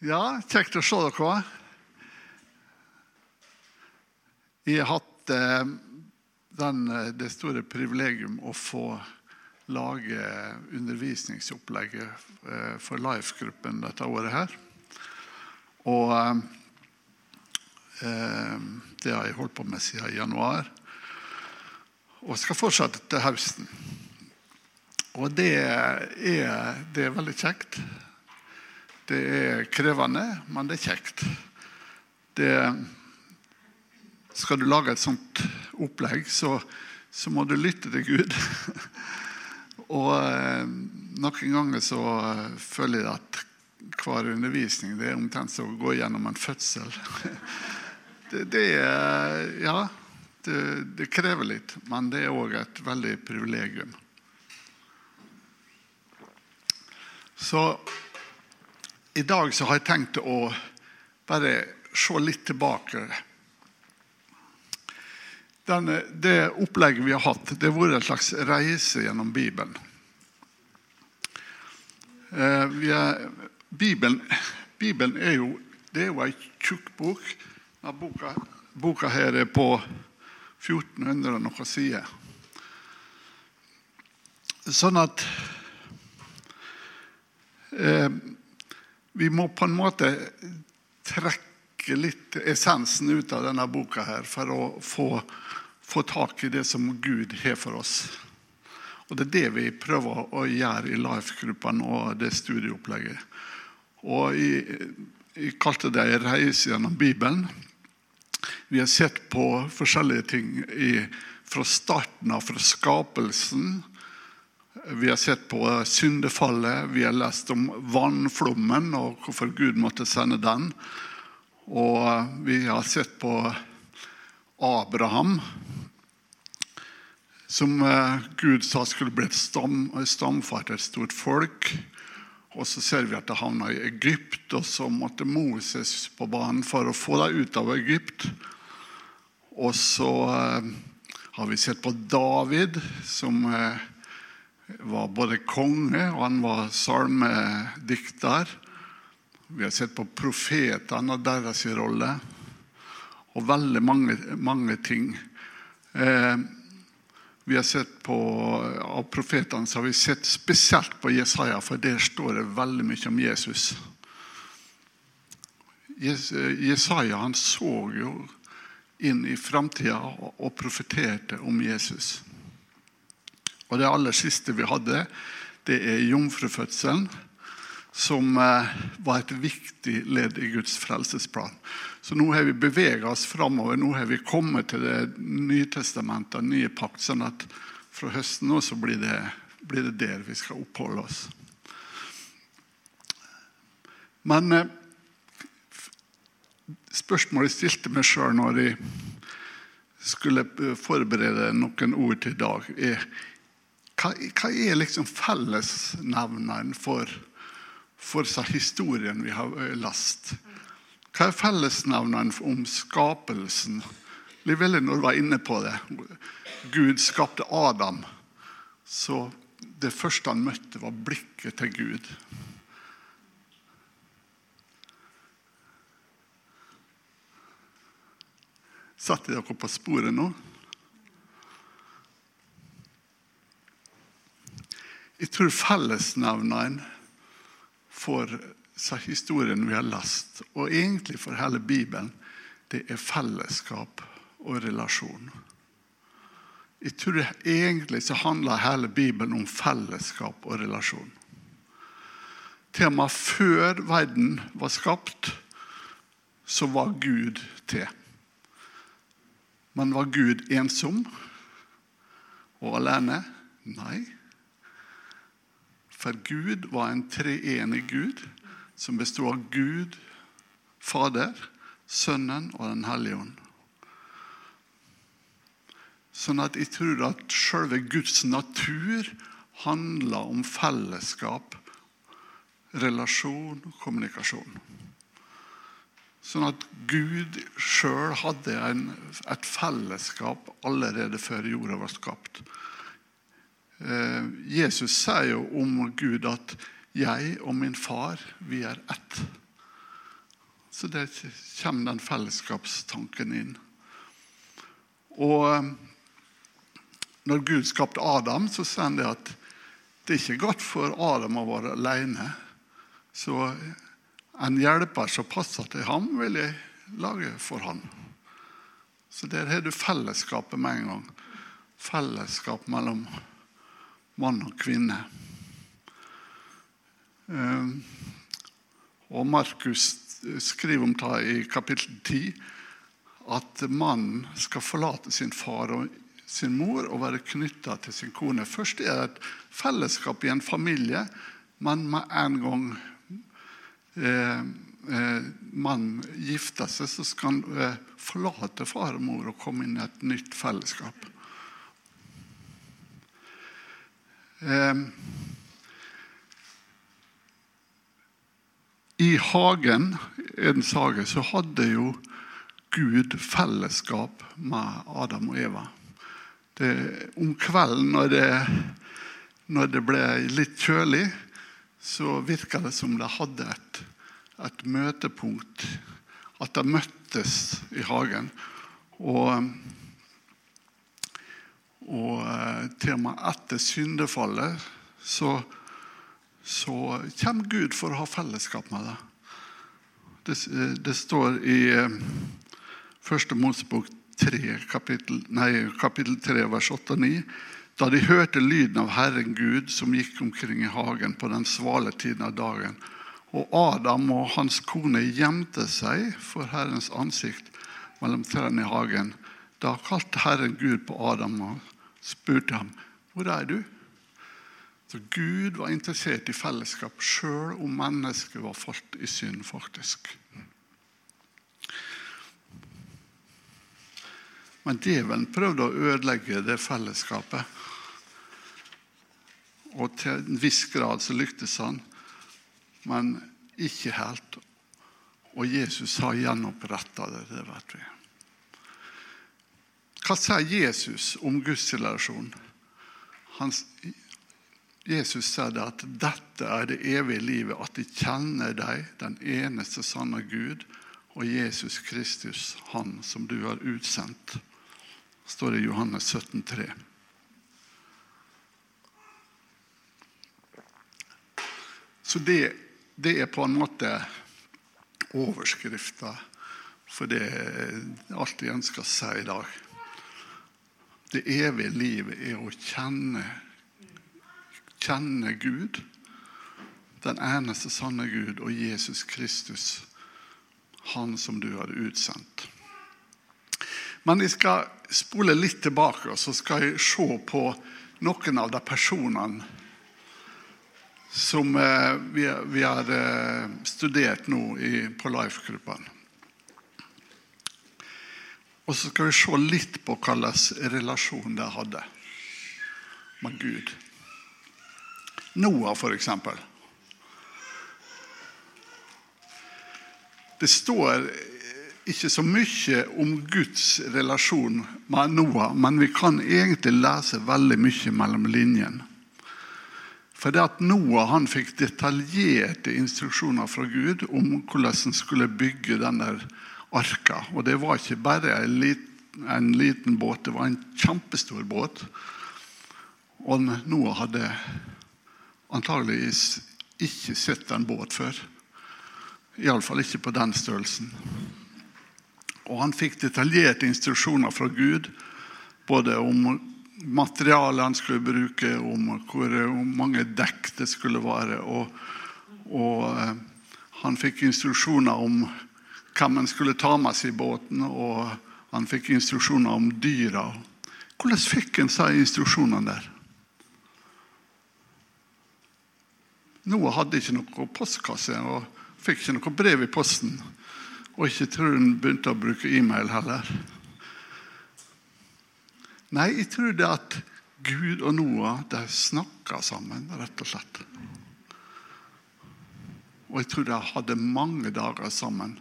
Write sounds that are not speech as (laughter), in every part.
Ja, kjekt å se dere. Jeg har hatt eh, den, eh, det store privilegium å få lage undervisningsopplegget eh, for Life-gruppen dette året her. Og det har jeg holdt på med siden januar. Og skal fortsette til høsten. Og det er, det er veldig kjekt. Det er krevende, men det er kjekt. Det, skal du lage et sånt opplegg, så, så må du lytte til Gud. (laughs) Og eh, noen ganger så føler jeg at hver undervisning det er omtrent som å gå gjennom en fødsel. (laughs) Det, det ja, det, det, krever litt, men det er òg et veldig privilegium. Så i dag så har jeg tenkt å bare se litt tilbake. Den, det opplegget vi har hatt, det har vært en slags reise gjennom Bibelen. Eh, er, Bibelen, Bibelen, er jo det er jo ei tjukk bok. Boka, boka, her er på 1400 og noen sider. Sånn at eh, Vi må på en måte trekke litt essensen ut av denne boka her for å få, få tak i det som Gud har for oss. Og Det er det vi prøver å gjøre i Life-gruppa og det studieopplegget. Og jeg, kalte det en reise gjennom Bibelen. Vi har sett på forskjellige ting i, fra starten av, fra skapelsen. Vi har sett på syndefallet, vi har lest om vannflommen og hvorfor Gud måtte sende den. Og vi har sett på Abraham, som eh, Gud sa skulle bli et stam, stamfar til et stort folk. Og så ser vi at det havna i Egypt, og så måtte Moses på banen for å få dem ut av Egypt. Og så eh, har vi sett på David, som eh, var både konge og han var salmedikter. Vi har sett på profetene og deres rolle, og veldig mange, mange ting. Eh, vi har sett på, Av profetene så har vi sett spesielt på Jesaja, for der står det veldig mye om Jesus. Jesaja han så jo inn i framtida og profeterte om Jesus. Og Det aller siste vi hadde, det er jomfrufødselen som eh, var et viktig ledd i Guds frelsesplan. Så nå har vi bevega oss framover. Nå har vi kommet til Det nye testamentet, nye pakt. sånn at fra høsten nå blir det, blir det der vi skal oppholde oss. Men eh, spørsmålet jeg stilte meg sjøl når jeg skulle eh, forberede noen ord til i dag, er hva, hva er liksom fellesnevneren for for historien vi har eh, lest. Hva er fellesnevneren om skapelsen? Liv Elinor var inne på det. Gud skapte Adam. Så det første han møtte, var blikket til Gud. Satte dere på sporet nå? Jeg tror fellesnevneren for historien vi har lest, og egentlig for hele Bibelen, det er fellesskap og relasjon. Jeg tror Egentlig så handler hele Bibelen om fellesskap og relasjon. Tema før verden var skapt, så var Gud til. Men var Gud ensom og alene? Nei. For Gud var en treenig Gud som bestod av Gud, Fader, Sønnen og Den hellige ånd. Sånn at jeg tror at selve Guds natur handler om fellesskap, relasjon og kommunikasjon. Sånn at Gud sjøl hadde en, et fellesskap allerede før jorda var skapt. Eh, Jesus sier jo om Gud at 'jeg og min far, vi er ett'. Så der kommer den fellesskapstanken inn. Og eh, når Gud skapte Adam, så sa han det at det er ikke godt for Adam å være alene. Så en hjelper som passer til ham, vil jeg lage for ham. Så der har du fellesskapet med en gang. Fellesskap mellom mann og kvinne. Eh, og Markus skriver om det i kapittel 10 at mannen skal forlate sin far og sin mor og være knytta til sin kone. Først er det et fellesskap i en familie, men med en gang eh, eh, mannen gifter seg, så skal han eh, forlate far og mor og komme inn i et nytt fellesskap. Eh, I hagen Edens hage så hadde jo Gud fellesskap med Adam og Eva. Det, om kvelden når det, når det, ble litt kjølig, så virka det som de hadde et, et møtepunkt. At de møttes i hagen. Og, og eh, til etter syndefallet så så kommer Gud for å ha fellesskap med deg. Det, det står i eh, Første Mosebok 3, kapittel, nei, kapittel 3, vers 8 og 9. Da de hørte lyden av Herren Gud som gikk omkring i hagen på den svale tiden av dagen, og Adam og hans kone gjemte seg for Herrens ansikt mellom trærne i hagen, da kalte Herren Gud på Adam og spurte ham, 'Hvor er du?' Så Gud var interessert i fellesskap sjøl om mennesket var falt i synd, faktisk. Men djevelen prøvde å ødelegge det fellesskapet. Og til en viss grad så lyktes han, men ikke helt. Og Jesus har gjenoppretta det, det vet vi. Hva sier Jesus om Guds relasjon? Han Jesus sa det at dette er det evige livet, at de kjenner deg, den eneste sanne Gud, og Jesus Kristus, Han som du har utsendt. står Det i Johannes 17, 3. Så det, det, er på en måte overskrifta for det alt jeg ønsker å si i dag. Det evige livet er å kjenne kjenne Gud, den eneste sanne Gud, og Jesus Kristus, han som du har utsendt. Men jeg skal spole litt tilbake, og så skal jeg se på noen av de personene som eh, vi, har eh, studert nå på Life-gruppen. Og så skal vi se litt på hvilken relasjon de hadde med Gud. Noah, f.eks. Det står ikke så mye om Guds relasjon med Noah, men vi kan egentlig lese veldig mye mellom linjene. For det at Noah han fikk detaljerte instruksjoner fra Gud om hvordan han skulle bygge denne arka. Og det var ikke bare en liten, en liten båt, det var en kjempestor båt. Og Noah hadde antageligvis ikke sett en båt før. Iallfall ikke på den størrelsen. Og han fikk detaljerte instruksjoner fra Gud, både om materialet han skulle bruke, om hvor mange dekk det skulle være. Og, og eh, han fikk instruksjoner om hvem han skulle ta med seg i båten, og han fikk instruksjoner om dyra. Hvordan fikk han seg instruksjonene der? Noah hadde ikke noe postkasse og fikk ikke noe brev i posten. Og ikke tror han begynte å bruke e-mail heller. Nei, jeg tror det at Gud og Noah de snakka sammen, rett og slett. Og jeg tror de hadde mange dager sammen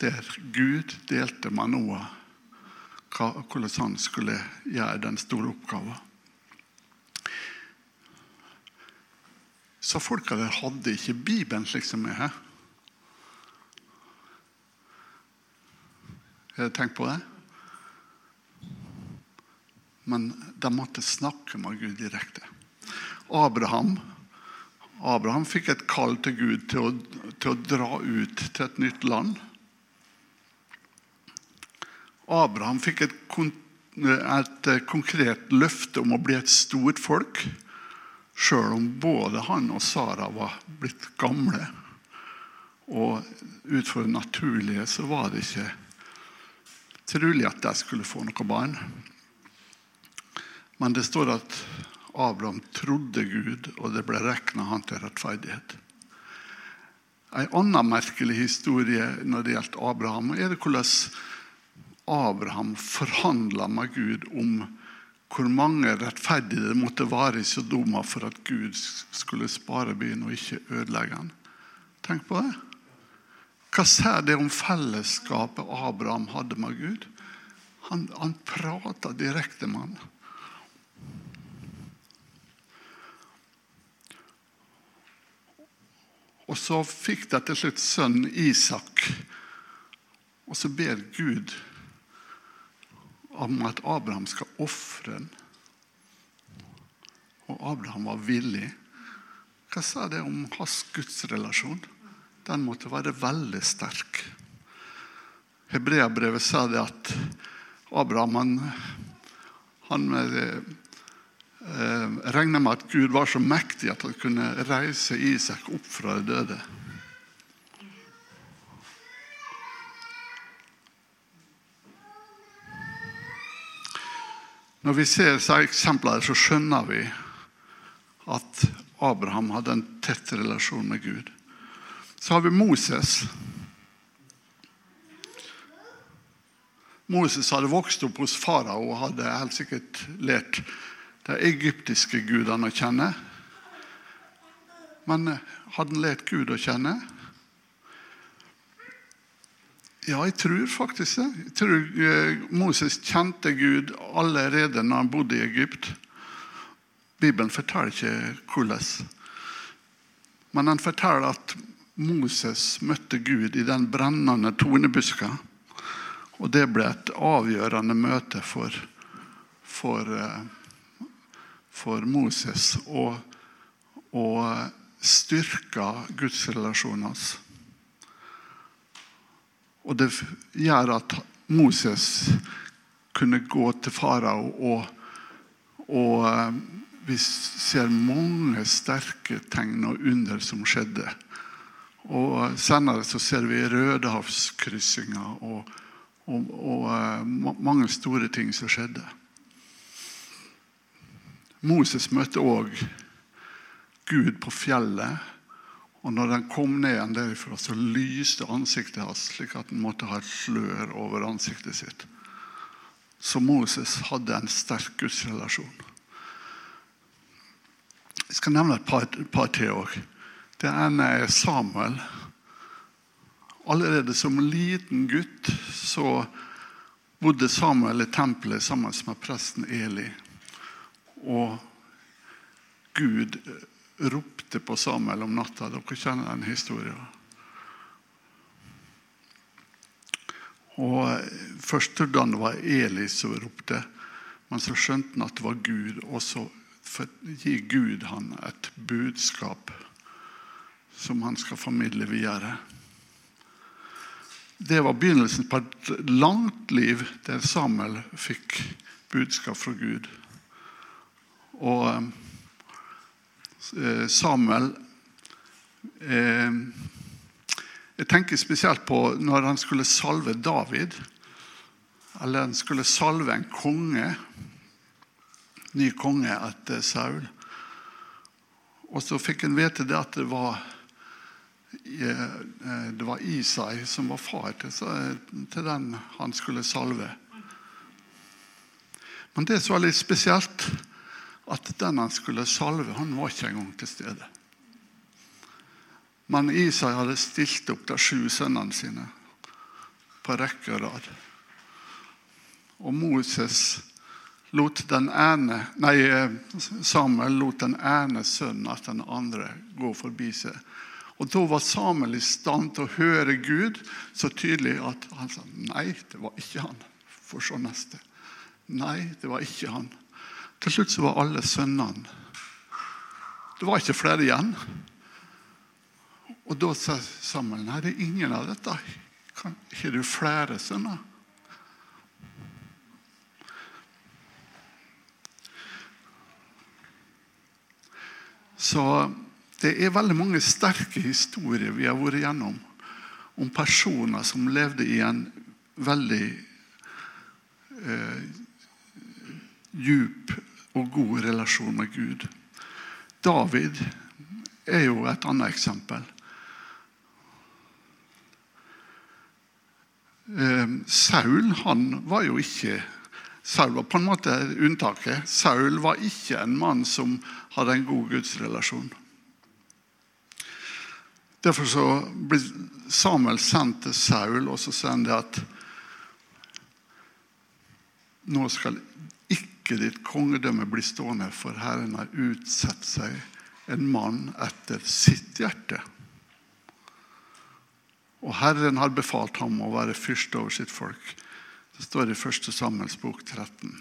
der Gud delte med Noah hvordan han skulle gjøre den store oppgaven. Så folka der hadde ikke Bibelen slik som jeg. har. Har dere tenkt på det? Men de måtte snakke med Gud direkte. Abraham Abraham fikk et kall til Gud til å, til å dra ut til et nytt land. Abraham fikk et, et konkret løfte om å bli et stort folk, sjøl om både han og Sara var blitt gamle. Og ut fra det naturlige så var det ikke trolig at de skulle få noe barn. Men det står at Abraham trodde Gud, og det ble regna han til rettferdighet. En annen merkelig historie når det gjelder Abraham, er det hvordan Abraham forhandla med Gud om hvor mange rettferdige det måtte være i Sodoma for at Gud skulle spare byen og ikke ødelegge den. Tenk på det. Hva sier det om fellesskapet Abraham hadde med Gud? Han, han prata direkte med ham. Og så fikk de til slutt sønnen Isak. Og så ber Gud om at Abraham skal ofre den. Og Abraham var villig. Hva sa det om hans gudsrelasjon? Den måtte være veldig sterk. Hebreabrevet sa det at Abraham han, han eh, regna med at Gud var så mektig at han kunne reise Isak opp fra de døde. Når vi ser disse eksemplene, så skjønner vi at Abraham hadde en tett relasjon med Gud. Så har vi Moses. Moses hadde vokst opp hos farao og hadde helt sikkert lært de egyptiske gudene å kjenne. Men hadde han lært Gud å kjenne? Ja, jeg tror faktisk det. Jeg tror eh, Moses kjente Gud allerede når han bodde i Egypt. Bibelen forteller ikke hvordan. Men han forteller at Moses møtte Gud i den brennende tornebuska. Og det ble et avgjørende møte for, for uh, for Moses og, og styrka gudsrelasjonen hans. Og det gjør at Moses kunne gå til farao, og, og eh, vi ser mange sterke tegn og under som skjedde. Og Senere så ser vi Rødehavskryssinger og, og, og eh, mange store ting som skjedde. Moses møtte òg Gud på fjellet. Og når den kom ned igjen derifra, så lyste ansiktet hans slik at han måtte ha et slør over ansiktet sitt. Så Moses hadde en sterk gudsrelasjon. Jeg skal nevne et par, par til òg. Det ene er Samuel. Allerede som liten gutt så bodde Samuel i tempelet sammen med presten Eli. Og Gud ropte på Samuel om natta. Dere kjenner den historien. Og Først trodde han det var Eli som ropte, men så skjønte han at det var Gud. Og så gir Gud han et budskap som han skal formidle videre. Det var begynnelsen på et langt liv der Samuel fikk budskap fra Gud. Og eh, Samuel eh, Jeg tenker spesielt på når han skulle salve David. Eller han skulle salve en konge, ny konge etter Saul. Og så fikk han vite det at det var eh, det var Isai som var far til, til den han skulle salve. Men det som var litt spesielt, at den han skulle salve, han var ikke engang til stede. Men Isai hadde stilt opp de sju sønnene sine på rekke og rad. Og Moses lot den ene, nei, Samuel lot den ene sønnen etter den andre gå forbi seg. Og Da var Samuel i stand til å høre Gud så tydelig at han sa nei, det var ikke han. For så neste. Nei, det var ikke han. Til slutt så var alle sønnene Det var ikke flere igjen. Og da sa Samuel nei, det er ingen av dette. Kan, har du flere sønner? Så det er veldig mange sterke historier vi har vært gjennom om personer som levde i en veldig eh, djup og god relasjon med Gud. David er jo et annet eksempel. Eh, Saul han var jo ikke Saul var på en måte unntaket. Saul var ikke en mann som hadde en god gudsrelasjon. Derfor så blir Samuel sendt til Saul, og så sier han det at nå skal ikke ditt kongedømme bli stående, for Herren har utsett seg en mann etter sitt hjerte. Og Herren har befalt ham å være fyrste over sitt folk. Det står i 1. Samuels bok 13.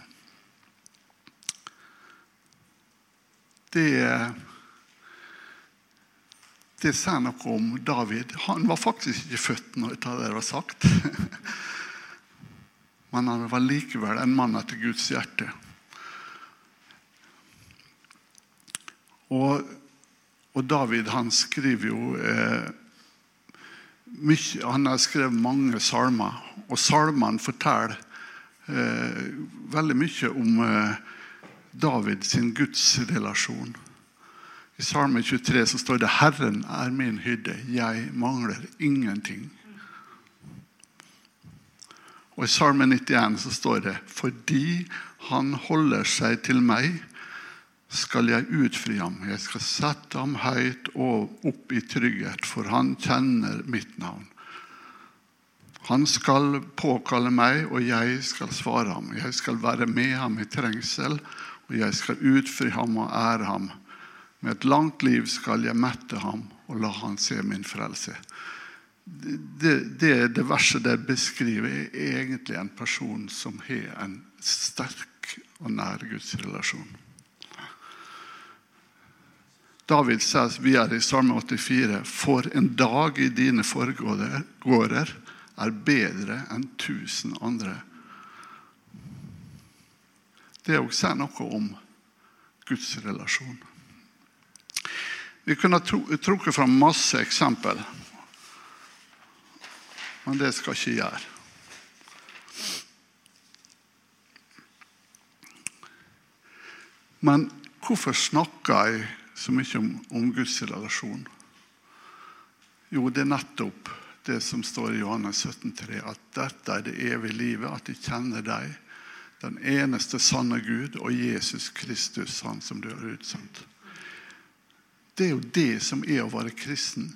Det det sier noe om David. Han var faktisk ikke født når det var sagt. (laughs) Men han var likevel en mann etter Guds hjerte. Og, og David han skriver jo eh, mye, Han har skrevet mange salmer, og salmene forteller eh, veldig mye om eh, David sin gudsrelasjon. I Salme 23 så står det 'Herren er min hyrde, jeg mangler ingenting'. Og I Salme 91 så står det 'Fordi han holder seg til meg, skal jeg utfri ham'. 'Jeg skal sette ham høyt og opp i trygghet, for han kjenner mitt navn'. Han skal påkalle meg, og jeg skal svare ham. Jeg skal være med ham i trengsel, og jeg skal utfri ham og ære ham. Med et langt liv skal jeg mette ham og la han se min frelse. Det, det, det verset der beskriver er egentlig en person som har en sterk og nær gudsrelasjon. David sier videre i Salme 84.: For en dag i dine forgårder er bedre enn tusen andre. Det òg sier noe om Guds relasjon. Vi kunne trukket fram masse eksempel, men det skal ikke gjøre. Men hvorfor snakker jeg så mye om, om Guds relasjon? Jo, det er nettopp det som står i Johannes 17,3, at dette er det evige livet, at de kjenner deg, den eneste sanne Gud, og Jesus Kristus, han som du har utsendt. Det er jo det som er å være kristen.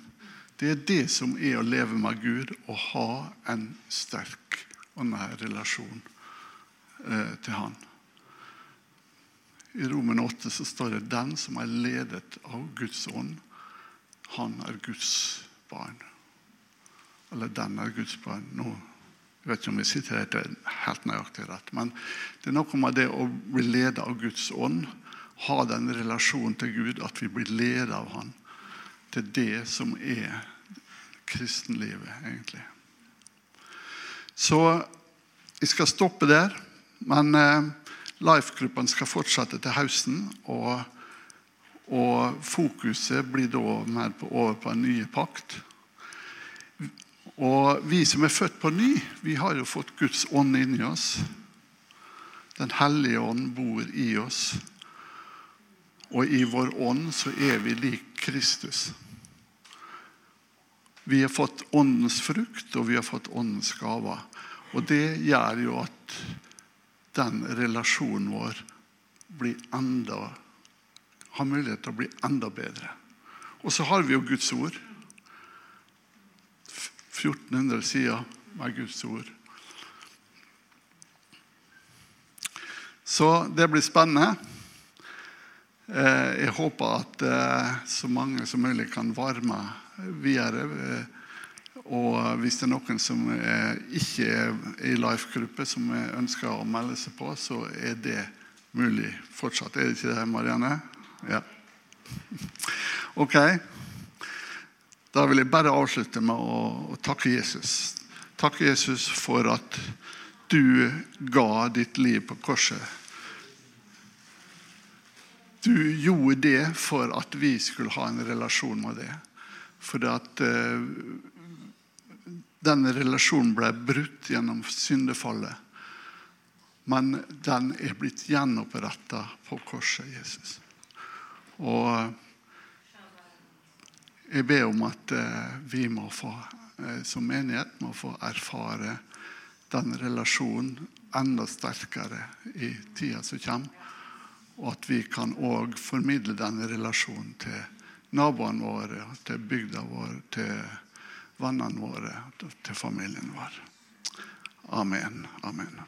Det er det som er å leve med Gud og ha en sterk og nær relasjon eh, til Han. I Romen 8 så står det 'Den som er ledet av Guds ånd, han er Guds barn'. Eller 'den er Guds barn'. Nå jeg vet ikke om jeg sitter helt nøyaktig rett, men det er noe med det å bli ledet av Guds ånd ha den relasjonen til Gud, at vi blir ledet av Han. til det som er kristenlivet, egentlig. Så jeg skal stoppe der. Men Life-gruppene skal fortsette til høsten. Og, og, fokuset blir da mer på, over på en ny pakt. Og vi som er født på ny, vi har jo fått Guds ånd inni oss. Den hellige ånd bor i oss. Og i vår ånd så er vi lik Kristus. Vi har fått åndens frukt, og vi har fått åndens gaver. Og det gjør jo at den relasjonen vår blir enda, har mulighet til å bli enda bedre. Og så har vi jo Guds ord. 1400 sider med Guds ord. Så det blir spennende. Eh, jeg håper at eh, så mange som mulig kan varme videre. Og hvis det er noen som er, ikke er i life-gruppe, som ønsker å melde seg på, så er det mulig fortsatt. Er det ikke det, Marianne? Ja. (laughs) Ok. Da vil jeg bare avslutte med å, å takke Jesus. Takke Jesus for at du ga ditt liv på korset. Du gjorde det for at vi skulle ha en relasjon med det. For at uh, den relasjonen ble brutt gjennom syndefallet. Men den er blitt gjenoppretta på korset, Jesus. Og jeg ber om at eh, vi må få, eh, som menighet må få erfare den relasjonen enda sterkere i tida som kommer. Og at vi kan òg formidle den relasjonen til naboene våre, til bygda vår, til vennene våre, til familien vår. Amen. Amen.